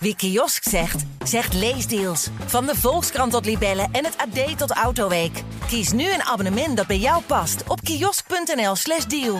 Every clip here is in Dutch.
Wie kiosk zegt, zegt leesdeals. Van de Volkskrant tot Libellen en het AD tot Autoweek. Kies nu een abonnement dat bij jou past op kiosk.nl/slash deal.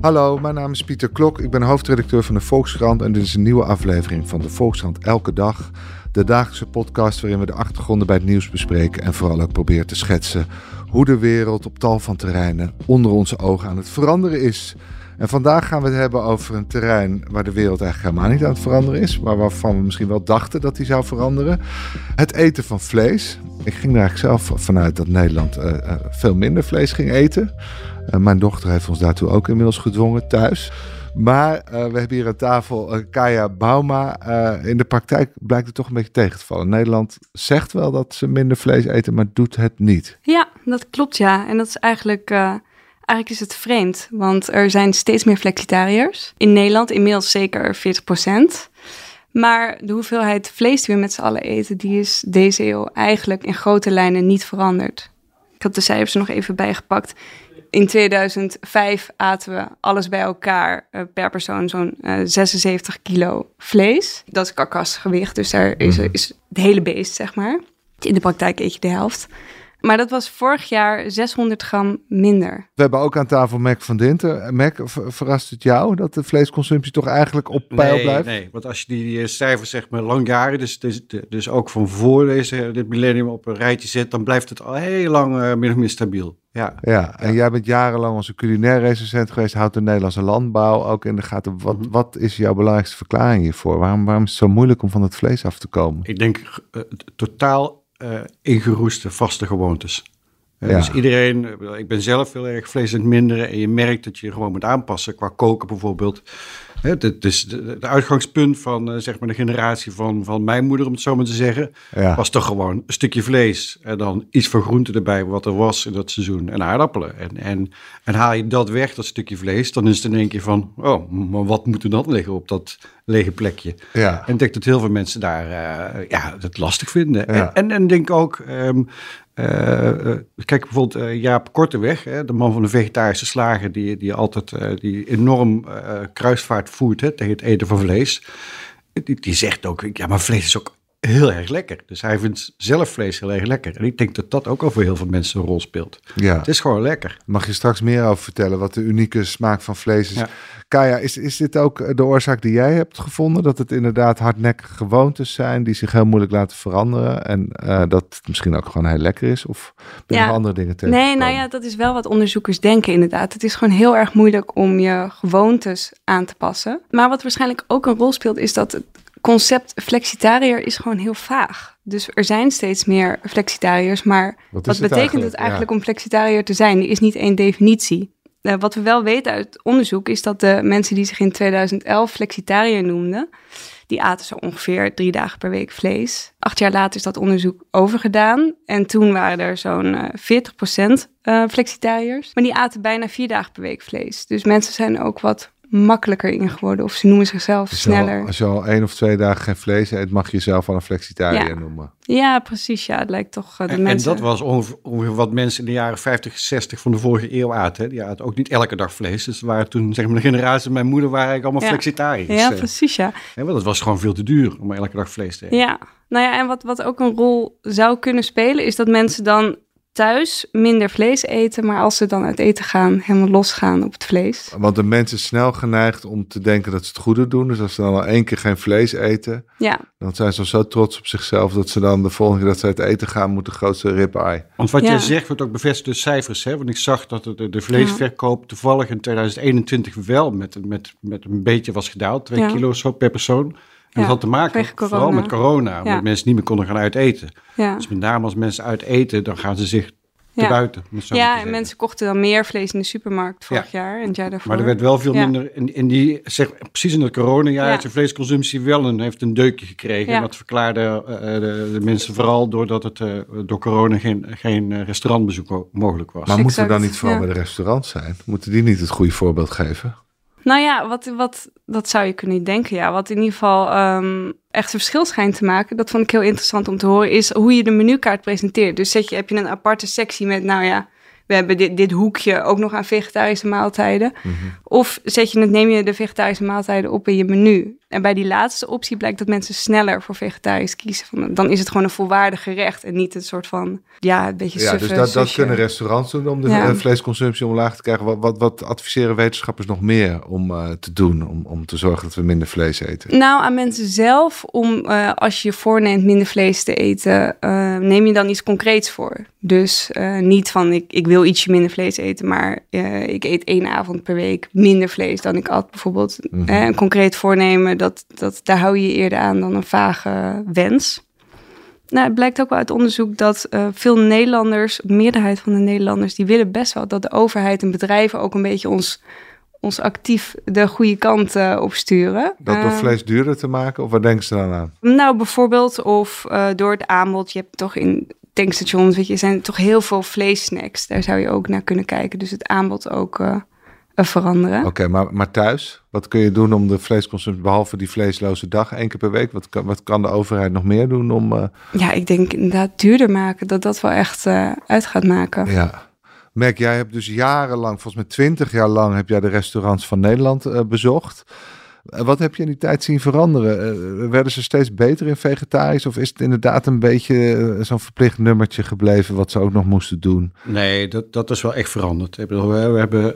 Hallo, mijn naam is Pieter Klok. Ik ben hoofdredacteur van de Volkskrant en dit is een nieuwe aflevering van de Volkskrant Elke Dag. De dagelijkse podcast waarin we de achtergronden bij het nieuws bespreken en vooral ook proberen te schetsen hoe de wereld op tal van terreinen onder onze ogen aan het veranderen is. En vandaag gaan we het hebben over een terrein waar de wereld eigenlijk helemaal niet aan het veranderen is, maar waarvan we misschien wel dachten dat die zou veranderen. Het eten van vlees. Ik ging er eigenlijk zelf vanuit dat Nederland uh, uh, veel minder vlees ging eten. Uh, mijn dochter heeft ons daartoe ook inmiddels gedwongen thuis. Maar we hebben hier aan tafel Kaya Bauma. in de praktijk blijkt het toch een beetje tegen te vallen. Nederland zegt wel dat ze minder vlees eten, maar doet het niet. Ja, dat klopt ja. En dat is eigenlijk Eigenlijk is het vreemd, want er zijn steeds meer flexitariërs. In Nederland inmiddels zeker 40% Maar de hoeveelheid vlees die we met z'n allen eten, die is deze eeuw eigenlijk in grote lijnen niet veranderd. Ik had de cijfers er nog even bijgepakt. In 2005 aten we alles bij elkaar uh, per persoon zo'n uh, 76 kilo vlees. Dat is karkasgewicht, dus daar is, Mhm. is het hele beest, zeg maar. In de praktijk eet je de helft. Maar dat was vorig jaar 600 gram minder. We hebben ook aan tafel Mac van Dinter. Mac, ver- verrast het jou dat de vleesconsumptie toch eigenlijk op peil nee, blijft? Nee, want als je die, die cijfers zeg maar langjaren, dus, dus, dus ook van voor deze, dit millennium op een rijtje zet, dan blijft het al heel lang uh, min of meer stabiel. Ja. Ja, en jij bent jarenlang onze culinair recensent geweest, houdt de Nederlandse landbouw ook in de gaten. Wat, Mhm. wat is jouw belangrijkste verklaring hiervoor? Waarom, waarom is het zo moeilijk om van het vlees af te komen? Ik denk uh, totaal ingeroeste vaste gewoontes. Ja. Dus iedereen, ik ben zelf heel erg vlees aan het minderen en je merkt dat je gewoon moet aanpassen qua koken bijvoorbeeld. Is de, de uitgangspunt van uh, zeg maar de generatie van, van mijn moeder, om het zo maar te zeggen, Ja. was toch gewoon een stukje vlees en dan iets van groente erbij wat er was in dat seizoen en aardappelen. En, en, en haal je dat weg, dat stukje vlees, dan is het in één keer van, oh, maar wat moet er dan liggen op dat lege plekje? Ja. En ik denk dat heel veel mensen daar uh, ja, het lastig vinden. Ja. En, en, en denk ook, um, uh, kijk bijvoorbeeld uh, Jaap Korteweg, hè, de man van de vegetarische slager, die, die altijd die enorm kruisvaart voert hè, tegen het eten van vlees. Die, die zegt ook, ja, maar vlees is ook heel erg lekker. Dus hij vindt zelf vlees heel erg lekker. En ik denk dat dat ook al voor heel veel mensen een rol speelt. Ja. Het is gewoon lekker. Mag je straks meer over vertellen wat de unieke smaak van vlees is? Ja. Kaya, is, is dit ook de oorzaak die jij hebt gevonden? Dat het inderdaad hardnekkige gewoontes zijn die zich heel moeilijk laten veranderen en uh, dat het misschien ook gewoon heel lekker is? Of ben je Ja. andere dingen tegen? Nee, nou ja, dat is wel wat onderzoekers denken inderdaad. Het is gewoon heel erg moeilijk om je gewoontes aan te passen. Maar wat waarschijnlijk ook een rol speelt, is dat het concept flexitariër is gewoon heel vaag. Dus er zijn steeds meer flexitariërs, maar Wat wat, is het betekent het eigenlijk Ja. om flexitariër te zijn? Er is niet één definitie. Uh, wat we wel weten uit onderzoek is dat de mensen die zich in 2011 flexitariër noemden, die aten zo ongeveer drie dagen per week vlees. Acht jaar later is dat onderzoek overgedaan. En toen waren er zo'n uh, 40% uh, flexitariërs. Maar die aten bijna vier dagen per week vlees. Dus mensen zijn ook wat makkelijker in geworden. Of ze noemen zichzelf sneller. Al, als je al één of twee dagen geen vlees eet, mag je jezelf al een flexitariër Ja. noemen. Ja, precies. Ja, het lijkt toch uh, de En, mensen... en dat was ongeveer, ongeveer wat mensen in de jaren 50, 60 van de vorige eeuw aten. Hè. Die aten ook niet elke dag vlees. Dus waren toen, zeg maar, de generatie mijn moeder waren eigenlijk allemaal Ja. flexitariërs. Ja, eh. precies, ja. Hè, want het was gewoon veel te duur om elke dag vlees te eten. Ja, nou ja, en wat, wat ook een rol zou kunnen spelen, is dat mensen dan thuis minder vlees eten, maar als ze dan uit eten gaan, helemaal losgaan op het vlees. Want de mensen snel geneigd om te denken dat ze het goede doen. Dus als ze dan al één keer geen vlees eten, Ja, dan zijn ze zo trots op zichzelf dat ze dan de volgende keer dat ze uit eten gaan, moet de grootste ribeye. Want wat Ja. jij zegt wordt ook bevestigd door cijfers. Hè? Want ik zag dat de, de vleesverkoop toevallig in 2021 wel met, met, met een beetje was gedaald. Twee Ja. kilo zo per persoon. En Ja, dat had te maken vooral corona. met corona. Omdat Ja. mensen niet meer konden gaan uiteten. ja. Dus met name als mensen uiteten, dan gaan ze zich te Ja. buiten. Ja, en mensen kochten dan meer vlees in de supermarkt vorig jaar en het jaar daarvoor. Maar er werd wel veel Ja. minder. In, in die, zeg, precies in het coronajaar Ja. is de vleesconsumptie wel een, heeft een deukje gekregen. Ja. En dat verklaarde eh, de, de mensen vooral doordat het eh, door corona geen, geen eh, restaurantbezoek mo- mogelijk was. Maar moeten we dan niet vooral ja. bij de restaurants zijn? Moeten die niet het goede voorbeeld geven? Nou ja, wat, wat, dat zou je kunnen denken. Ja. Wat in ieder geval ehm, echt een verschil schijnt te maken, dat vond ik heel interessant om te horen, is hoe je de menukaart presenteert. Dus zet je, heb je een aparte sectie met, nou ja, we hebben dit, dit hoekje ook nog aan vegetarische maaltijden. Mhm. Of zet je het, neem je de vegetarische maaltijden op in je menu. En bij die laatste optie blijkt dat mensen sneller voor vegetarisch kiezen. Dan is het gewoon een volwaardig gerecht en niet een soort van, ja, een beetje Ja, suffe dus dat, dat kunnen restaurants doen om de Ja. eh, vleesconsumptie omlaag te krijgen. Wat, wat, wat adviseren wetenschappers nog meer om eh, te doen om, om te zorgen dat we minder vlees eten? Nou, aan mensen zelf, om eh, als je je voorneemt minder vlees te eten, neem je dan iets concreets voor. Dus niet van ik, ik wil ietsje minder vlees eten, maar ik eet één avond per week minder vlees dan ik at bijvoorbeeld. Mhm. Een concreet voornemen, dat, dat, daar hou je je eerder aan dan een vage wens. Nou, het blijkt ook wel uit onderzoek dat eh, veel Nederlanders, de meerderheid van de Nederlanders, die willen best wel dat de overheid en bedrijven ook een beetje ons, ons actief de goede kant eh, opsturen. Dat door Eh, vlees duurder te maken? Of waar denken ze dan aan? nou, bijvoorbeeld, of door het aanbod. Je hebt toch in tankstations, weet je, er zijn toch heel veel vleessnacks. Daar zou je ook naar kunnen kijken. Dus het aanbod ook veranderen. Oké, maar, maar thuis? Wat kun je doen om de vleesconsumptie, behalve die vleesloze dag, één keer per week? Wat kan, wat kan de overheid nog meer doen om... eh, Ja, ik denk inderdaad duurder maken, dat dat wel echt eh, uit gaat maken. Ja. Merk, jij hebt dus jarenlang, volgens mij twintig jaar lang, heb jij de restaurants van Nederland eh, bezocht. Eh, Wat heb je in die tijd zien veranderen? Eh, werden ze steeds beter in vegetarisch? Of is het inderdaad een beetje eh, zo'n verplicht nummertje gebleven wat ze ook nog moesten doen? Nee, dat, dat is wel echt veranderd. Ik bedoel, we, we hebben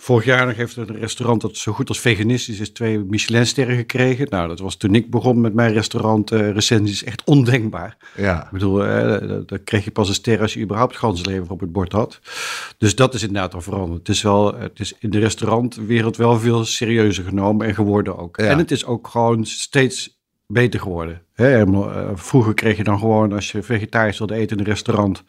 vorig jaar nog heeft een restaurant dat zo goed als veganistisch is twee Michelinsterren gekregen. Nou, dat was toen ik begon met mijn restaurant eh recensies echt ondenkbaar. Ja, Ik bedoel, dat- dat kreeg je pas een ster als je überhaupt ganslever op het bord had. Dus dat is inderdaad al veranderd. Het is, wel, het is in de restaurantwereld wel veel serieuzer genomen en geworden ook. Ja. En het is ook gewoon steeds beter geworden. Hè, vroeger kreeg je dan gewoon, als je vegetarisch wilde eten in een restaurant...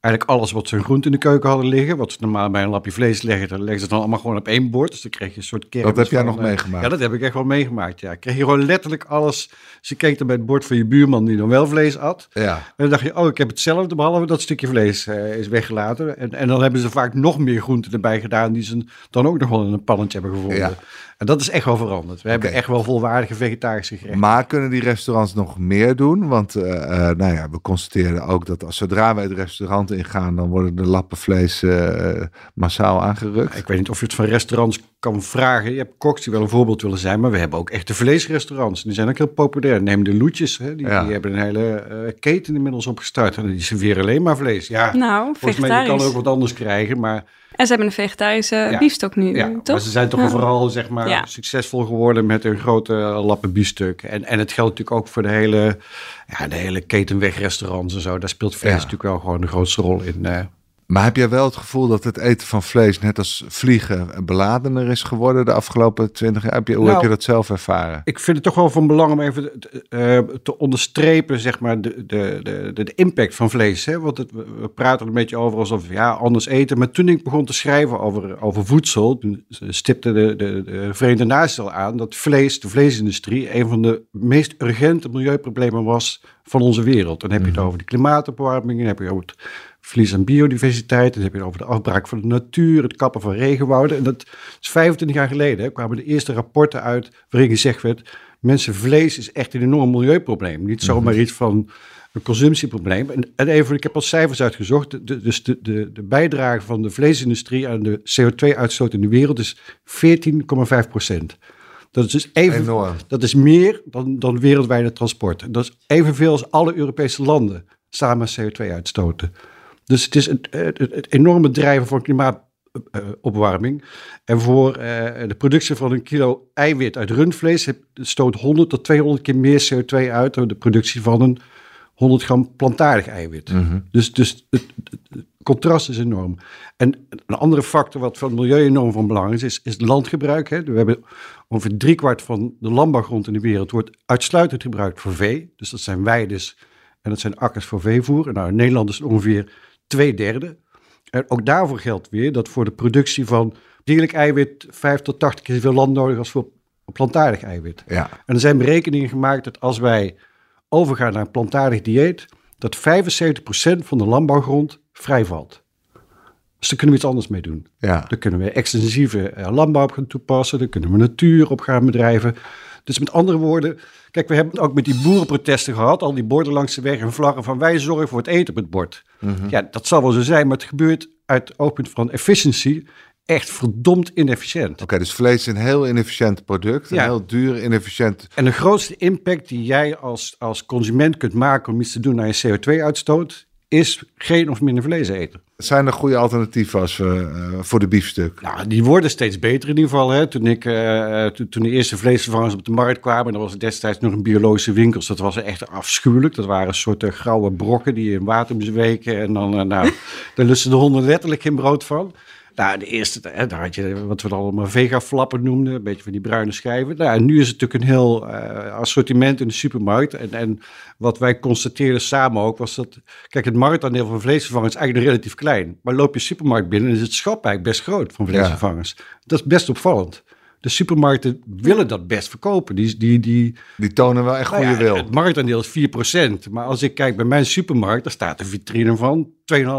Eigenlijk alles wat ze groente in de keuken hadden liggen. Wat ze normaal bij een lapje vlees leggen. Dan leggen ze dan allemaal gewoon op één bord. Dus dan kreeg je een soort kermis dat heb jij van, nog eh, meegemaakt. Ja, dat heb ik echt wel meegemaakt. Ja. Kreeg je gewoon letterlijk alles. Ze keek dan bij het bord van je buurman die dan wel vlees at. ja. En dan dacht je, oh, ik heb hetzelfde, behalve dat stukje vlees eh, is weggelaten. En, en dan hebben ze vaak nog meer groenten erbij gedaan, die ze dan ook nog wel in een pannetje hebben gevonden. Ja. En dat is echt wel veranderd. We hebben echt wel volwaardige vegetarische gerechten. Maar kunnen die restaurants nog meer doen? Want eh, eh, nou ja, we constateren ook dat als zodra wij het restaurant ingaan, dan worden de lappen vlees eh, massaal aangerukt. Ik weet niet of je het van restaurants kan vragen. Je hebt koks die wel een voorbeeld willen zijn, maar we hebben ook echte vleesrestaurants. Die zijn ook heel populair. Neem de Loetjes, hè, die, Ja. die hebben een hele eh, keten inmiddels opgestart. En die serveren alleen maar vlees. Ja, Nou, volgens mij je kan ook wat anders krijgen, maar... En ze hebben een vegetarische Ja. biefstok nu, Ja, toch? maar ze zijn toch Ja. vooral zeg maar, Ja. succesvol geworden met hun grote lappen biefstuk. En, en het geldt natuurlijk ook voor de hele, ja, de hele ketenwegrestaurants en zo. Daar speelt vlees Ja. natuurlijk wel gewoon de grootste rol in. Maar heb jij wel het gevoel dat het eten van vlees, net als vliegen, beladener is geworden de afgelopen twintig jaar? Heb je, hoe Nou, heb je dat zelf ervaren? Ik vind het toch wel van belang om even te, eh, te onderstrepen zeg maar, de, de, de, de, impact van vlees. Hè? Want het, we praten er een beetje over alsof ja, anders eten. Maar toen ik begon te schrijven over, over voedsel, toen stipte de, de, de Verenigde Naties al aan dat vlees, de vleesindustrie, een van de meest urgente milieuproblemen was van onze wereld. Dan heb je het over de klimaatopwarming, dan heb je over het verlies aan biodiversiteit, dan heb je het over de afbraak van de natuur, het kappen van regenwouden. En dat is 25 jaar geleden, hè, kwamen de eerste rapporten uit waarin gezegd werd, mensen, vlees is echt een enorm milieuprobleem. Niet zomaar iets van een consumptieprobleem. En, en even, ik heb al cijfers uitgezocht. De, de- dus de, de, de bijdrage van de vleesindustrie aan de CO2-uitstoot in de wereld is 14,5 procent. Dat is dus even, Enorm. dat is meer dan, dan wereldwijde transport. En Dat is evenveel als alle Europese landen samen CO2 uitstoten. Dus het is een, enorme drijven van klimaatopwarming. en voor eh, de productie van een kilo eiwit uit rundvlees stoot 100 tot 200 keer meer CO2 uit dan de productie van een 100 gram plantaardig eiwit. Dus, dus het, contrast is enorm. En een andere factor wat voor het milieu enorm van belang is, is, is het landgebruik. Hè. We hebben ongeveer driekwart van de landbouwgrond in de wereld wordt uitsluitend gebruikt voor vee. Dus dat zijn weides en dat zijn akkers voor veevoer. Nou, in Nederland is het ongeveer twee derde. En ook daarvoor geldt weer dat voor de productie van dierlijk eiwit 5 tot 80 keer zoveel land nodig is als voor plantaardig eiwit. Ja. En er zijn berekeningen gemaakt dat als wij overgaan naar een plantaardig dieet, dat 75% van de landbouwgrond vrijvalt. Dus daar kunnen we iets anders mee doen. Ja. Daar kunnen we extensieve eh, landbouw op gaan toepassen. Daar kunnen we natuur op gaan bedrijven. Dus met andere woorden, kijk, we hebben het ook met die boerenprotesten gehad. Al die borden langs de weg en vlaggen van wij zorgen voor het eten op het bord. Ja, dat zal wel zo zijn, maar het gebeurt uit het oogpunt van efficiency echt verdomd inefficiënt. Oké, dus vlees is een heel inefficiënt product. Een Ja. heel duur, inefficiënt. En de grootste impact die jij als, als consument kunt maken om iets te doen aan je CO2-uitstoot, is geen of minder vlees eten. Zijn er goede alternatieven als we, eh, voor de biefstuk? Nou, die worden steeds beter in ieder geval. Hè. Toen, ik, eh, toen, toen de eerste vleesvervangers op de markt kwamen, dat was het destijds nog een biologische winkels. Dat was echt afschuwelijk. Dat waren een soort eh, grauwe brokken die je in water moest weken. En dan, eh, nou, daar lusten de honden letterlijk geen brood van. Nou, de eerste, daar had je wat we dan allemaal vega-flappen noemden, een beetje van die bruine schijven. Nou, en nu is het natuurlijk een heel eh, assortiment in de supermarkt. En, en wat wij constateerden samen ook, was dat, kijk, het marktaandeel van vleesvervangers is eigenlijk relatief klein. Maar loop je supermarkt binnen, is het schap eigenlijk best groot van vleesvervangers. Dat is best opvallend. De supermarkten willen dat best verkopen. Die, die, die, Die tonen wel echt nou goede ja, wil. Het marktaandeel is 4%. Maar als ik kijk bij mijn supermarkt, daar staat een vitrine van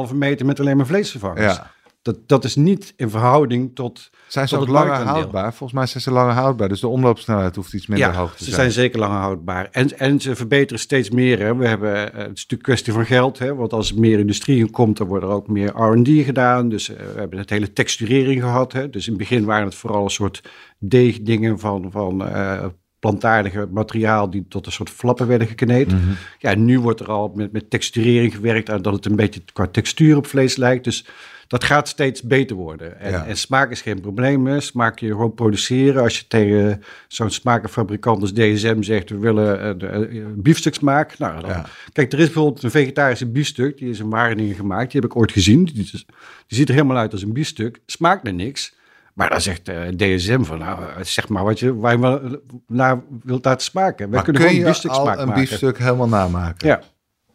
2,5 meter met alleen maar vleesvervangers. Ja. Dat, dat is niet in verhouding tot. Zijn ze tot ook langer houdbaar? Volgens mij zijn ze langer houdbaar. Dus de omloopsnelheid hoeft iets minder Ja, hoog te ze zijn. zijn zeker langer houdbaar. En, en ze verbeteren steeds meer. Hè. We hebben, eh, het is natuurlijk een kwestie van geld. Hè. Want als er meer industrie in komt, dan wordt er ook meer R&D gedaan. Dus eh, we hebben het hele texturering gehad. Hè. Dus in het begin waren het vooral een soort deegdingen van, van eh, plantaardige materiaal die tot een soort flappen werden gekneed. Mhm. Ja, nu wordt er al met, met texturering gewerkt aan dat het een beetje qua textuur op vlees lijkt. Dus dat gaat steeds beter worden. En, Ja. en smaak is geen probleem. Hè. Smaak kun je gewoon produceren. Als je tegen zo'n smakenfabrikant als DSM zegt... we willen eh, eh, biefstuksmaak. Nou, dan, Ja. Kijk, er is bijvoorbeeld een vegetarische biefstuk. Die is in Wageningen gemaakt. Die heb ik ooit gezien. Die, die ziet er helemaal uit als een biefstuk. Smaakt naar niks. Maar dan zegt eh, DSM van... nou, eh, zeg maar wat je waar je wel naar wilt laten smaken. Wij Maar kunnen kun gewoon je biefstuksmaak al een maken. biefstuk helemaal namaken? Ja,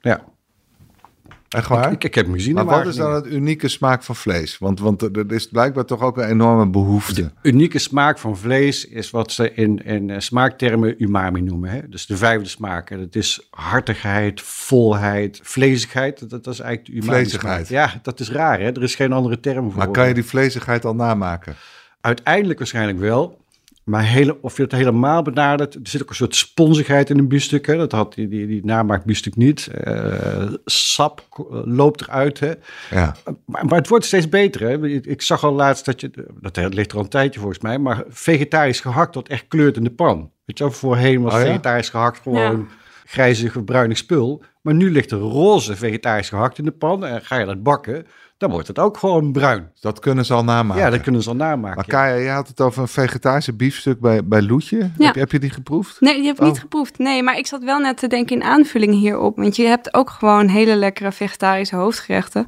ja. Echt waar? Ik, ik heb hem gezien maar wat is dan het unieke smaak van vlees? Want, want er is blijkbaar toch ook een enorme behoefte. unieke smaak van vlees is wat ze in, in eh, smaaktermen umami noemen. Hè? Dus de vijfde smaak. En dat is hartigheid, volheid, vlezigheid. Dat, dat is eigenlijk de umami Vlezigheid. smaak. Ja, dat is raar. Hè? Er is geen andere term voor. Maar kan je die vlezigheid al namaken? Uiteindelijk waarschijnlijk wel. Maar hele, of je het helemaal benadert, er zit ook een soort sponsigheid in een biefstuk. Hè? Dat had die, die, die namaakbiefstuk niet. Eh, sap eh, loopt eruit. Hè? Ja. Maar, maar het wordt steeds beter. Hè? Ik, ik zag al laatst dat je, dat ligt er al een tijdje volgens mij, maar vegetarisch gehakt dat echt kleurt in de pan. Weet je wel, voorheen was Oh ja? vegetarisch gehakt gewoon grijzig bruinig spul. Maar nu ligt er roze vegetarisch gehakt in de pan en ga je dat bakken, dan wordt het ook gewoon bruin. Dat kunnen ze al namaken. Ja, dat kunnen ze al namaken. Maar Kaya, je had het over een vegetarische biefstuk bij, bij Loetje. Ja. Heb, je- heb je die geproefd? Nee, die heb ik Oh. niet geproefd. Nee, maar ik zat wel net te denken in aanvulling hierop. Want je hebt ook gewoon hele lekkere vegetarische hoofdgerechten.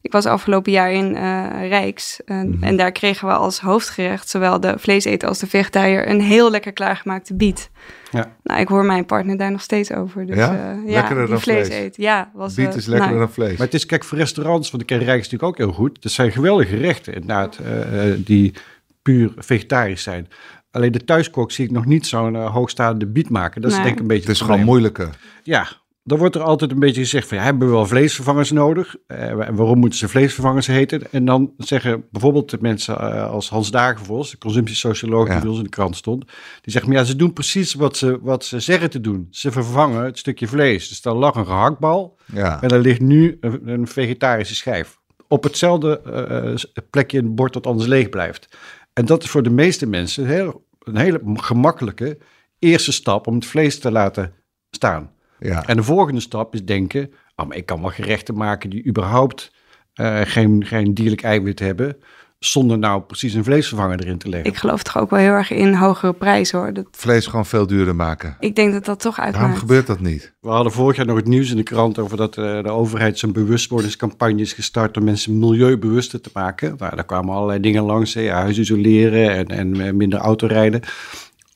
Ik was afgelopen jaar in eh, Rijks. eh, Mhm. En daar kregen we als hoofdgerecht, zowel de vleeseter als de vegetariër, een heel lekker klaargemaakte biet. Ja. Nou, ik hoor mijn partner daar nog steeds over. Dus, Ja? eh, ja, Lekkerder die dan vlees, vlees. eet. Ja, was, Biet is lekkerder nou, dan vlees. Maar het is, kijk, voor restaurants, want ik ken Rijks natuurlijk ook heel goed. Dat zijn geweldige gerechten, inderdaad, eh, eh, die puur vegetarisch zijn. Alleen de thuiskok zie ik nog niet zo'n eh, hoogstaande biet maken. Dat is Nee. denk ik een beetje het is gewoon moeilijker. Ja, dan wordt er altijd een beetje gezegd van, ja, hebben we wel vleesvervangers nodig? Eh, waarom moeten ze vleesvervangers heten? En dan zeggen bijvoorbeeld de mensen eh, als Hans Dagenvos, de consumptiesocioloog Ja. die bij ons in de krant stond, die zegt, maar ja, ze doen precies wat ze, wat ze zeggen te doen. Ze vervangen het stukje vlees. Dus daar lag een gehaktbal Ja. en er ligt nu een, een vegetarische schijf. Op hetzelfde eh, eh, plekje in het bord dat anders leeg blijft. En dat is voor de meeste mensen een hele, een hele gemakkelijke eerste stap om het vlees te laten staan. ja. En de volgende stap is denken, oh, maar ik kan wel gerechten maken die überhaupt eh, geen, geen dierlijk eiwit hebben, zonder nou precies een vleesvervanger erin te leggen. Ik geloof toch ook wel heel erg in hogere prijzen hoor. Dat, Vlees gewoon veel duurder maken. ik denk dat dat toch uitmaakt. Waarom gebeurt dat niet? We hadden vorig jaar nog het nieuws in de krant over dat eh, de overheid zo'n bewustwordingscampagne is gestart om mensen milieubewuster te maken. Nou, daar kwamen allerlei dingen langs, hè, huis isoleren en, en eh, minder autorijden.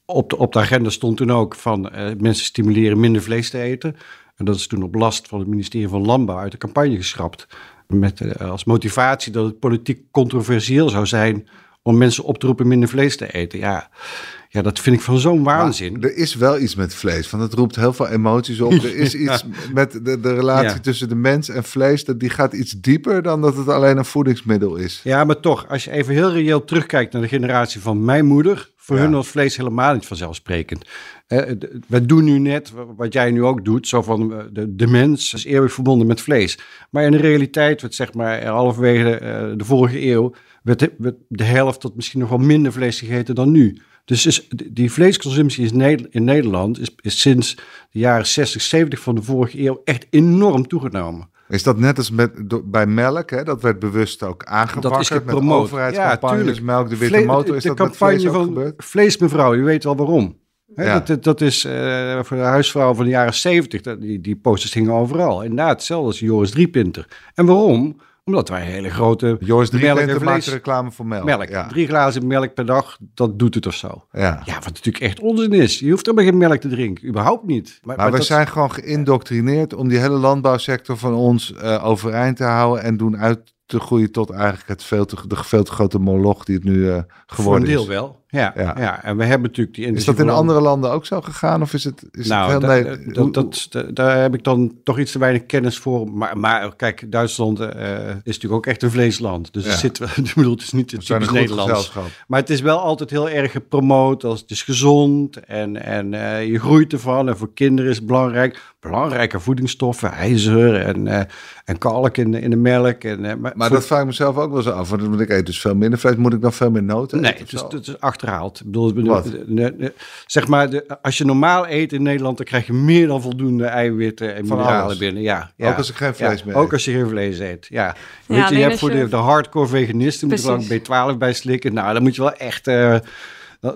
Op de, op de agenda stond toen ook van eh, mensen stimuleren minder vlees te eten. En dat is toen op last van het ministerie van Landbouw uit de campagne geschrapt. Met eh, als motivatie dat het politiek controversieel zou zijn om mensen op te roepen minder vlees te eten. Ja, ja dat vind ik van zo'n waanzin. Maar er is wel iets met vlees, want het roept heel veel emoties op. Er is iets met de, de relatie Ja. tussen de mens en vlees, dat die gaat iets dieper dan dat het alleen een voedingsmiddel is. Ja, maar toch, als je even heel reëel terugkijkt naar de generatie van mijn moeder, Voor Ja. hun was vlees helemaal niet vanzelfsprekend. Eh, d- we doen nu net wat jij nu ook doet, zo van eh, de, de mens is eeuwig verbonden met vlees. Maar in de realiteit werd zeg maar halverwege eh, de vorige eeuw werd de, werd de helft tot misschien nog wel minder vlees gegeten dan nu. Dus is, die vleesconsumptie is in Nederland is, is sinds de jaren 60, 70 van de vorige eeuw echt enorm toegenomen. Is dat net als met, do- bij melk, hè? dat werd bewust ook aangewakkerd Dat is met gepromoot. overheidscampagnes, melk de witte Vle- motor. Is de dat met vlees campagne van gebeurd? Vlees mevrouw, u weet wel waarom. Hè, Ja. dat, dat, is eh, voor de huisvrouw van de jaren 70, dat, die, die posters hingen overal. Inderdaad, hetzelfde als Joris Driepinter. En waarom? Omdat wij hele grote Joris melk en vlees... reclame voor melk. Melk, Ja. drie glazen melk per dag, dat doet het of zo. Ja. Ja, wat natuurlijk echt onzin is. Je hoeft helemaal geen melk te drinken, überhaupt niet. Maar, maar we zijn gewoon geïndoctrineerd om die hele landbouwsector van ons eh, overeind te houden en doen uit te groeien tot eigenlijk het veel te, de veel te grote moloch die het nu eh, voor een geworden deel is. wel. Ja, Ja. ja. en we hebben natuurlijk die Is dat in andere landen ook zo gegaan of is het, is nou, het heel nee, dat, dat, da- daar heb ik dan toch iets te weinig kennis voor. Maar, maar kijk, Duitsland eh, is natuurlijk ook echt een vleesland. Dus Ja. het, zit, ik bedoel, het is niet het typisch Nederlands. Maar het is wel altijd heel erg gepromoot als het is gezond en, en eh, je groeit ervan. En voor kinderen is het belangrijk. Belangrijke voedingsstoffen, ijzer en, eh, en kalk in, de- in de melk. En, maar Maar voor- dat vraag ik mezelf ook wel eens af. Want ik eet dus veel minder vlees. Moet ik dan veel meer noten Nee, eten of het is, zo? Achterhaald. Ik bedoel, zeg maar, de, als je normaal eet in Nederland, dan krijg je meer dan voldoende eiwitten en Van mineralen alles. binnen. Ja, ja. Ook als ik geen vlees Ja, meer Ook eet. als je geen vlees eet, ja. Ja, Weet je, hebt voor je- de, de hardcore veganisten, moet je dan B12 bij slikken. Nou, dan moet je wel echt... eh,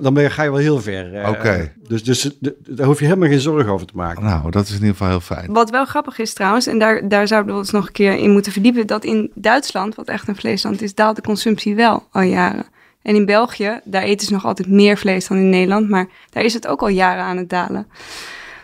dan ben je, ga je wel heel ver. eh. Oké. Dus, dus daar hoef je helemaal geen zorgen over te maken. Nou, dat is in ieder geval heel fijn. Wat wel grappig is trouwens, en daar, daar zouden we ons nog een keer in moeten verdiepen, dat in Duitsland, wat echt een vleesland is, daalt de consumptie wel al jaren. En in België, daar eten ze nog altijd meer vlees dan in Nederland, maar daar is het ook al jaren aan het dalen.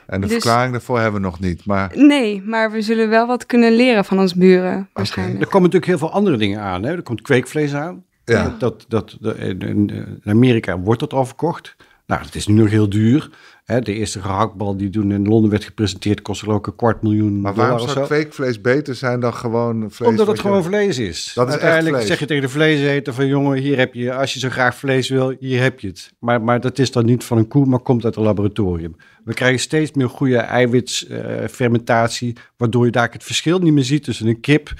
En de Dus- verklaring daarvoor hebben we nog niet. Maar Nee, maar we zullen wel wat kunnen leren van ons buren, waarschijnlijk. Er komen natuurlijk heel veel andere dingen aan. Hè? Er komt kweekvlees aan. Ja. Dat, dat, dat, in, Amerika wordt dat al verkocht. Nou, het is nu nog heel duur. Hè? De eerste gehaktbal die toen in Londen werd gepresenteerd... kostte ook een kwart miljoen Maar waarom zou zo. kweekvlees beter zijn dan gewoon vlees? Omdat het je- gewoon vlees is. Dat is echt Uiteindelijk zeg je tegen de vleeseter van... jongen, hier heb je, als je zo graag vlees wil, hier heb je het. Maar, maar dat is dan niet van een koe, maar komt uit een laboratorium. We krijgen steeds meer goede eiwitsfermentatie... waardoor je daar het verschil niet meer ziet tussen een kip...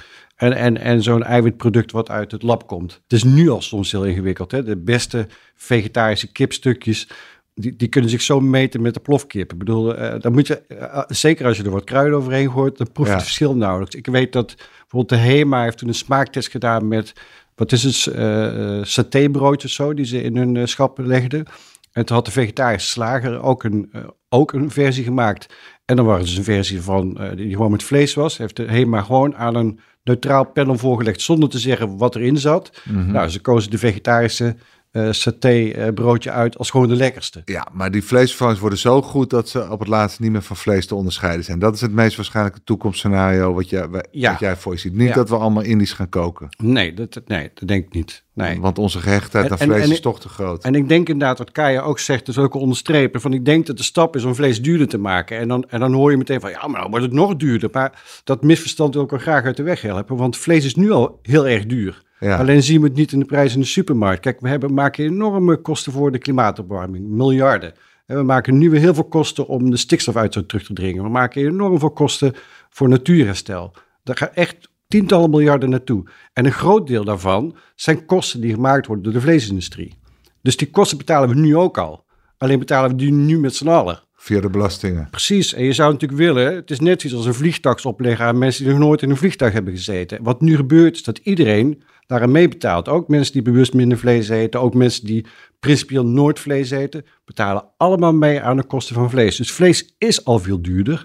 En, en, en zo'n eiwitproduct wat uit het lab komt. Het is nu al soms heel ingewikkeld. Hè? De beste vegetarische kipstukjes, die, die kunnen zich zo meten met de plofkip. Ik bedoel, eh, dan moet je, eh, zeker als je er wat kruiden overheen gooit, dan proef je Ja. het verschil nauwelijks. Ik weet dat bijvoorbeeld de HEMA heeft toen een smaaktest gedaan met, wat is het, eh eh, satébroodjes of zo, die ze in hun eh, schappen legden. En toen had de vegetarische slager ook een, eh, ook een versie gemaakt. En dan was het dus een versie van, eh, die gewoon met vlees was. Heeft de HEMA gewoon aan een neutraal panel voorgelegd zonder te zeggen wat erin zat. Mhm. Nou, ze kozen de vegetarische eh saté eh, uit als gewoon de lekkerste. Ja, maar die vleesvervangers worden zo goed dat ze op het laatst niet meer van vlees te onderscheiden zijn. Dat is het meest waarschijnlijke toekomstscenario wat, jij wat Ja. jij voor je ziet. Niet Ja. dat we allemaal Indisch gaan koken. Nee, dat- nee, dat denk ik niet. Nee. Want onze gehechtheid aan vlees en is toch te groot. En ik denk inderdaad wat Kaya ook zegt, dus ook onderstrepen, van ik denk dat de stap is om vlees duurder te maken. En dan, en dan hoor je meteen van, ja, maar dan wordt het nog duurder. Maar dat misverstand wil ik wel graag uit de weg helpen, want vlees is nu al heel erg duur. Ja. Alleen zien we het niet in de prijs in de supermarkt. Kijk, we hebben, maken enorme kosten voor de klimaatopwarming, miljarden. En we maken nu weer heel veel kosten om de stikstofuitstoot terug te dringen. We maken enorm veel kosten voor natuurherstel. Daar gaat echt tientallen miljarden naartoe. En een groot deel daarvan zijn kosten die gemaakt worden door de vleesindustrie. Dus die kosten betalen we nu ook al. Alleen betalen we die nu met z'n allen. Via de belastingen. Precies. En je zou natuurlijk willen, het is net iets als een vliegtax opleggen aan mensen die nog nooit in een vliegtuig hebben gezeten. Wat nu gebeurt is dat iedereen daaraan meebetaalt. Ook mensen die bewust minder vlees eten, ook mensen die principieel nooit vlees eten, betalen allemaal mee aan de kosten van vlees. Dus vlees is al veel duurder,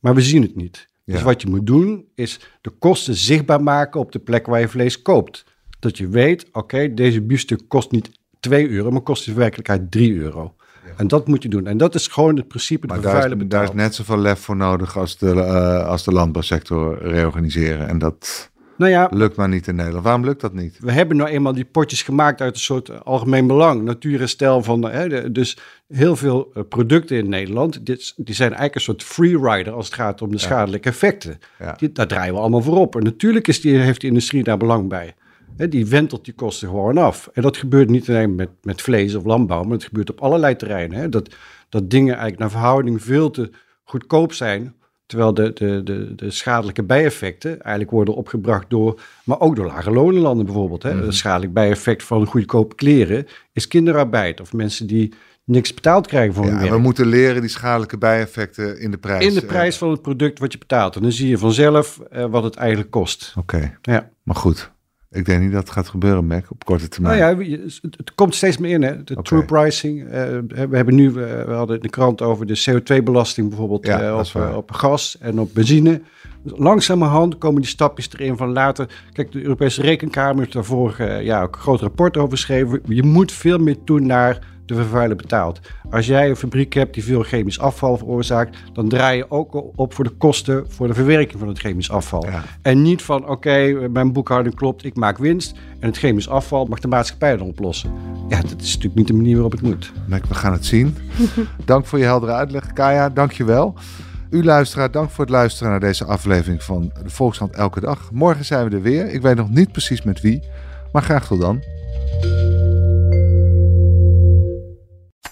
maar we zien het niet. Dus wat je moet doen, is de kosten zichtbaar maken op de plek waar je vlees koopt. Dat je weet, oké, deze biefstuk kost niet 2 euro, maar kost in werkelijkheid 3 euro. En dat moet je doen. En dat is gewoon het principe, de Maar daar is, daar is net zoveel lef voor nodig als de, eh, als de landbouwsector reorganiseren. En dat Nou ja, lukt maar niet in Nederland. Waarom lukt dat niet? we hebben nou eenmaal die potjes gemaakt uit een soort algemeen belang, natuurherstel van, hè, dus heel veel eh, producten in Nederland, dit, die zijn eigenlijk een soort freerider als het gaat om de schadelijke effecten. Ja. Die, daar draaien we allemaal voor op. En natuurlijk is die, heeft de industrie daar belang bij. hè, die wentelt die kosten gewoon af. En dat gebeurt niet alleen met, met vlees of landbouw, maar het gebeurt op allerlei terreinen. Hè. Dat, dat dingen eigenlijk naar verhouding veel te goedkoop zijn, terwijl de, de, de, de schadelijke bijeffecten eigenlijk worden opgebracht door, maar ook door lage lonenlanden bijvoorbeeld. Hè. Mhm. Een schadelijk bijeffect van goedkope kleren is kinderarbeid of mensen die niks betaald krijgen voor hun Ja, werk. we moeten leren die schadelijke bijeffecten in de prijs. In de eh, prijs van het product wat je betaalt. En dan zie je vanzelf eh, wat het eigenlijk kost. Oké, Ja. maar goed. Ik denk niet dat het gaat gebeuren, Mac, op korte termijn. Nou ja, het, komt steeds meer in. Hè? De true pricing. eh, we hebben nu, we hadden in de krant over de CO2-belasting bijvoorbeeld Ja, eh, op, eh, op gas en op benzine. Dus langzamerhand komen die stapjes erin van later. Kijk, de Europese Rekenkamer heeft daar vorig jaar ook een groot rapport over geschreven. Je moet veel meer toe naar de vervuiler betaalt. Als jij een fabriek hebt die veel chemisch afval veroorzaakt, dan draai je ook op voor de kosten voor de verwerking van het chemisch afval. Ja. En niet van, oké, mijn boekhouding klopt, ik maak winst en het chemisch afval mag de maatschappij dan oplossen. Ja, dat is natuurlijk niet de manier waarop het moet. We gaan het zien. dank voor je heldere uitleg, Kaya. Dank je wel. U luisteraar, dank voor het luisteren naar deze aflevering van de Volkskrant Elke Dag. Morgen zijn we er weer. Ik weet nog niet precies met wie, maar graag tot dan.